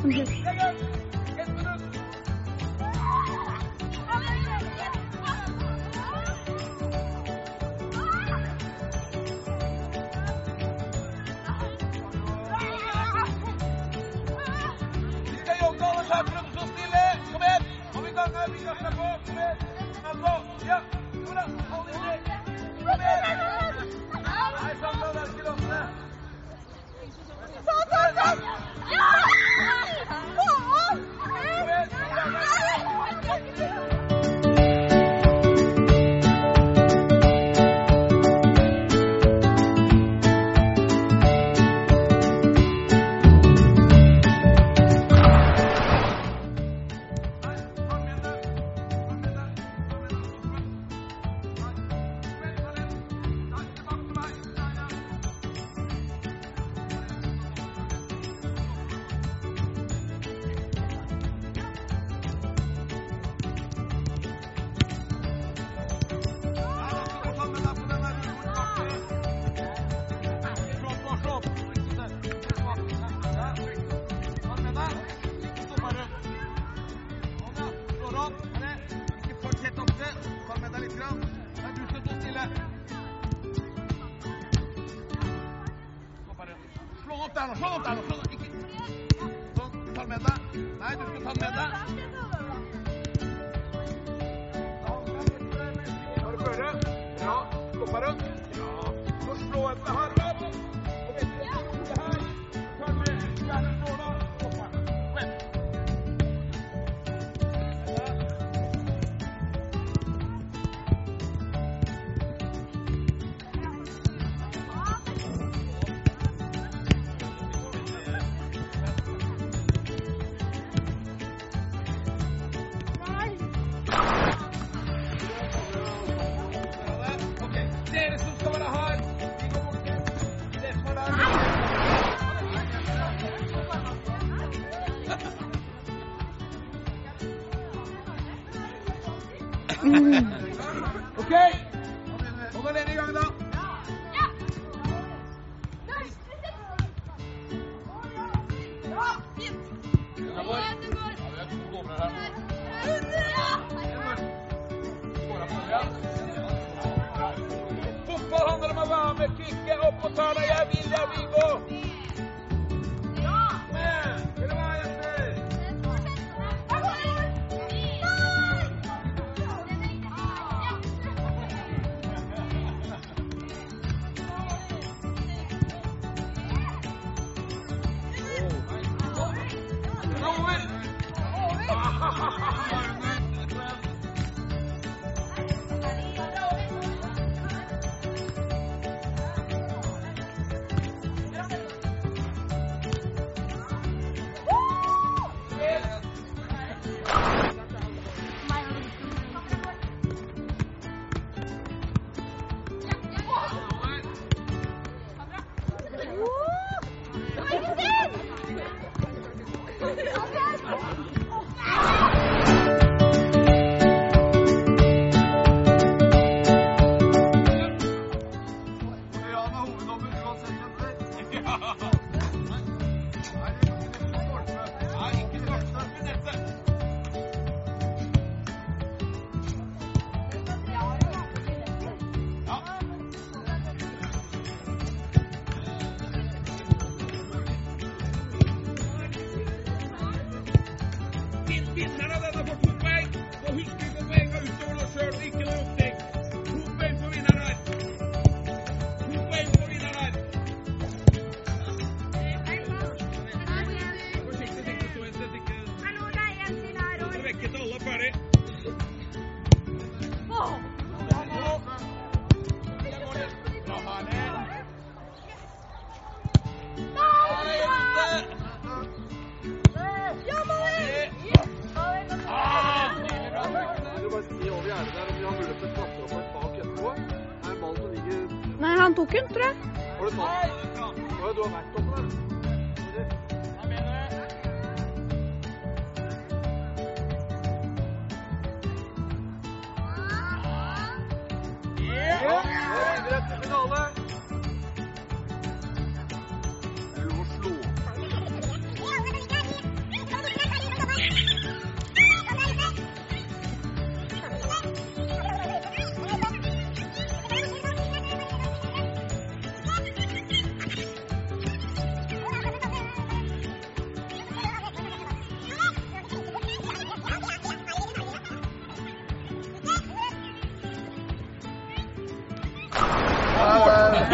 是不是那个 sånn opp der nå. Sånn opp der nå. Sånn, ikke. Du tar. Nei, du skal ta. Bare føre. Ja. Stopper du? Ja. Så slå etter her. Ike opotana ya vida vivo. tok den, tror jeg. Var det, sånn? var det du har vært oppe der?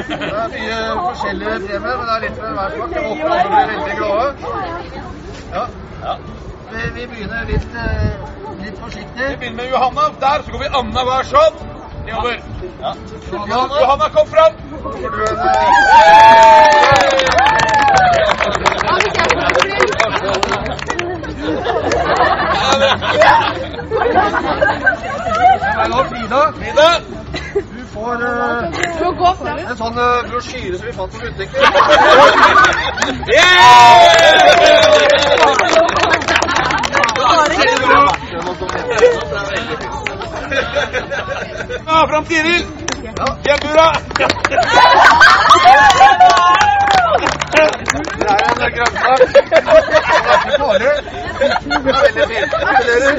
Det er mye forskjellige premier, men det er litt for hver smak. Jeg håper alle blir veldig glade. Ja. Ja. Vi, vi begynner litt, eh, litt forsiktig. Vi begynner med Johanna der, så går vi annenhver sånn. Jobber. Ja. Johanna. Johanna, kom fram. Eh, Frida, Frida. du får eh, en sånn uh, brosjyre som vi fant på butikken. Ja, fram Tiril. Kjempebra. Det er en grønnsak. Det er ikke farlig. Det er veldig fint. Gratulerer.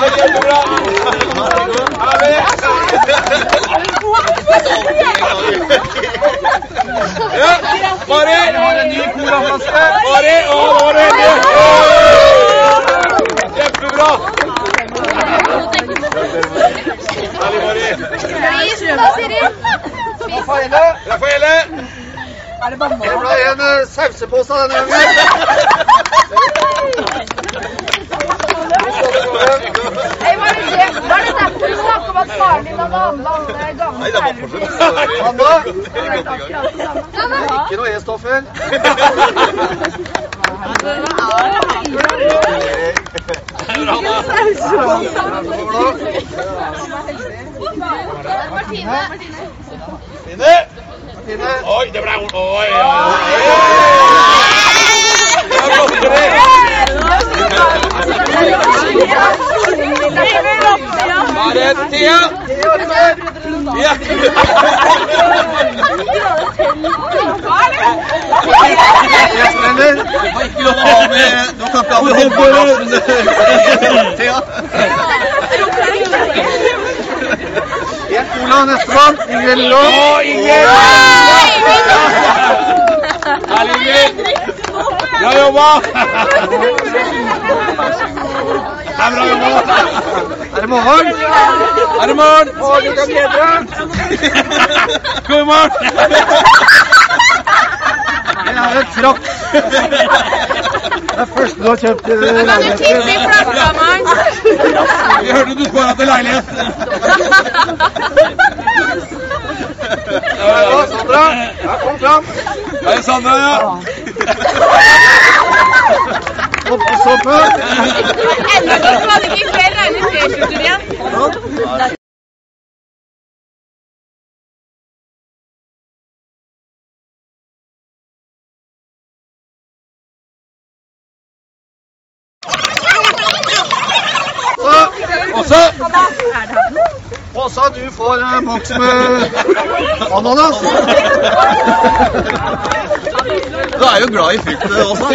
Ja, kjempebra. Er vi? Vi har en ny colaflaske. Mari, og det heldig. Kjempebra. Herlig, Mari. Raffaele, Raffaele. det ble en eh, sausepose denne gangen. Hey, var det det? Var det derfor du snakket om at faren din hadde handla alle gamle skjermer? Anna, ikke noe E-stoffer. Martine! Martine, Oi, det ble ord. Oi, oi, oi. Ja. Er det Thea? Ja. gjestevenner, har ikke lov å ha med Du kan ikke. Thea. Nestemann. Herlig. Bra jobba. Det er bra jobba. Er det morgen? Er det morgen? Å, du kan bedre. God morgen. Jeg har en trakk. Det er første du har kjøpt i leiligheten. Vi hørte du skåra til leilighet. Sandra. Ja, kom fram. Det er Sandra, ja. Hoppestoffe. Også. Du får en boks med ananas. Du er jo glad i frukt, Åsa.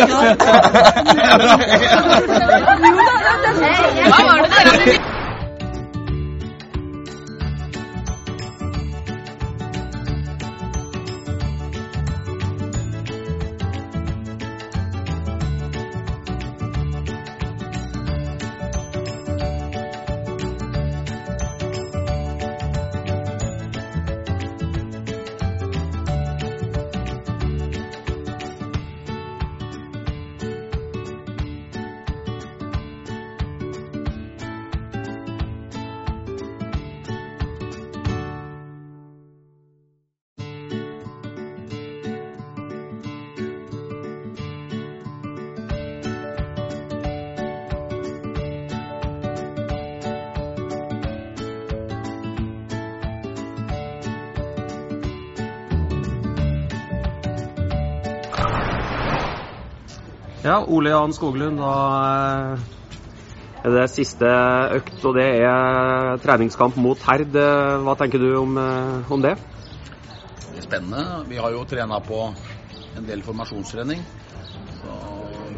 Ja, Ole Jan Skoglund, da eh, er det siste økt, og det er treningskamp mot Herd. Eh, Hva tenker du om, eh, om det? spennende. Vi har jo trena på en del formasjonstrening.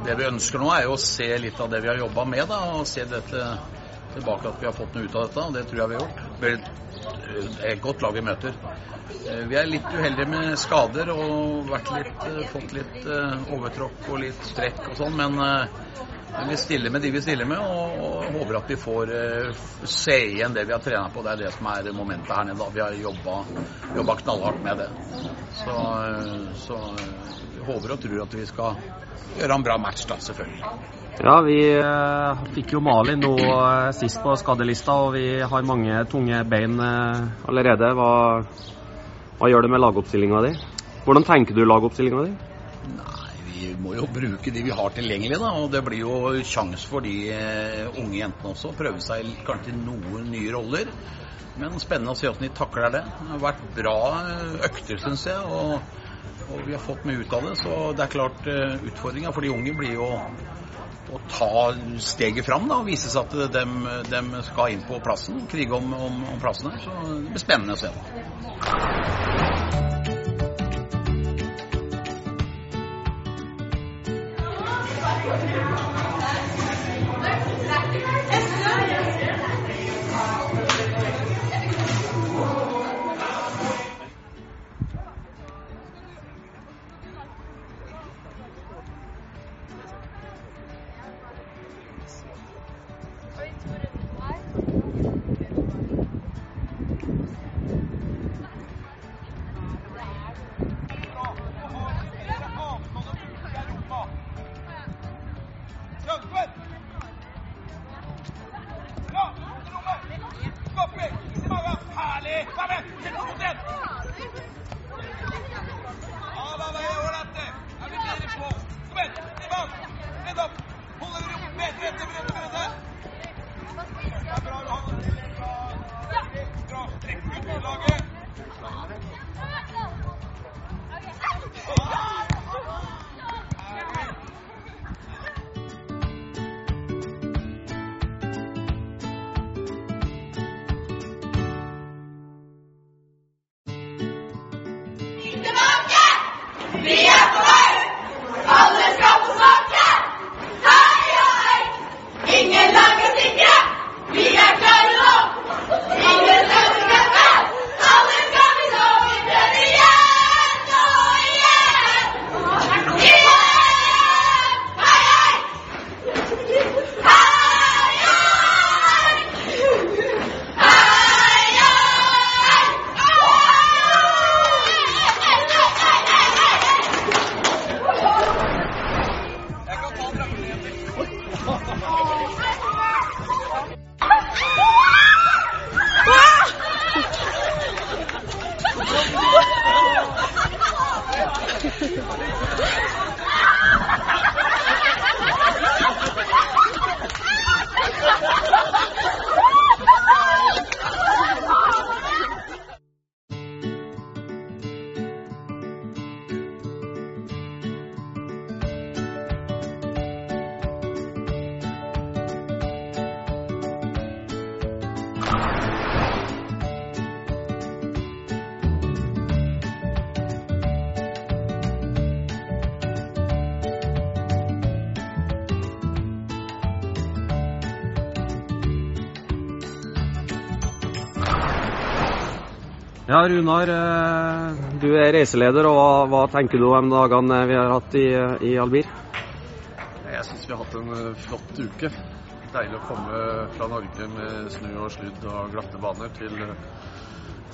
Det vi ønsker nå, er jo å se litt av det vi har jobba med, da, og se dette tilbake at vi har fått noe ut av dette. og Det tror jeg vi har gjort. Blir et- godt lag vi møter. Eh, Vi er litt uheldige med skader og litt, eh, fått litt eh, overtråkk og litt strekk og sånn, men eh, vi stiller med de vi stiller med, og, håper at vi får se igjen det vi har trena på. Det er det som er momentet her nede. Vi har jobba knallhardt med det. Så, så håper og tror at vi skal gjøre en bra match, da, selvfølgelig. Ja, vi eh, fikk jo Malin nå eh, sist på skadelista, og vi har mange tunge bein eh, allerede. Hva, hva gjør det med lagoppstillinga di? Hvordan tenker du lagoppstillinga di? Vi må jo bruke de vi har tilgjengelig, da. Og det blir jo sjanse for de unge jentene også. Prøve seg kanskje noen nye roller. Men spennende å se hvordan de takler det. Det har vært bra økter, syns jeg. Og, og, vi har fått mye ut av det. Så det er klart utfordringa for de unge blir jo å ta steget fram da, og vise seg at de, de skal inn på plassen, krige om, om, om plassen her. Så det blir spennende å se. Kom igjen! Ned opp! Hold dere oppe! Bedre! Ja, Runar. Eh, du er reiseleder, og hva, hva tenker du om dagene vi har hatt i, i Albir? Jeg syns vi har hatt en eh, flott uke. Deilig å komme fra Norge med snø og sludd og glatte baner til,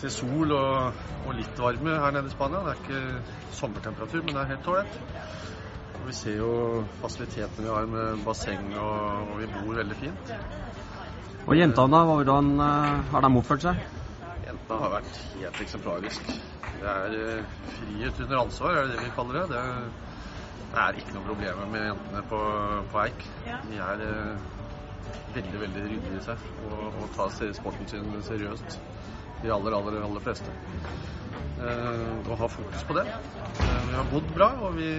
til sol og, og, litt varme her nede i Spania. Det er ikke sommertemperatur, men det er helt ålreit. Vi ser jo fasilitetene vi har med basseng, og, og vi bor veldig fint. Og jentene, hvordan eh, har de oppført seg? Jentene har vært helt eksemplarisk. Det er eh, frihet under ansvar, er det det vi kaller det. Det, er ikke noe problem med jentene på, på Eik. De er eh, veldig, veldig ryddige i seg og, og tar sporten sin seriøst. De aller, aller, aller fleste. Eh, og har fokus på det. Vi har bodd bra, og vi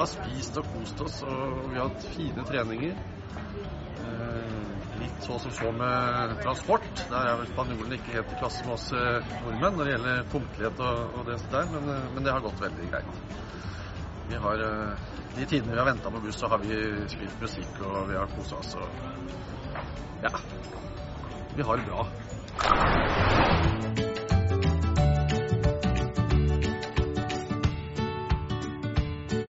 har spist og kost oss, og vi har hatt fine treninger litt så som så med transport. Der er vel spanjolene ikke helt i klasse med oss eh, nordmenn når det gjelder punktlighet og, og det der, men, eh, men, det har gått veldig greit. Vi har, eh, De tidene vi har venta på buss, så har vi spilt musikk og vi har kosa oss. Og ja, vi har det bra.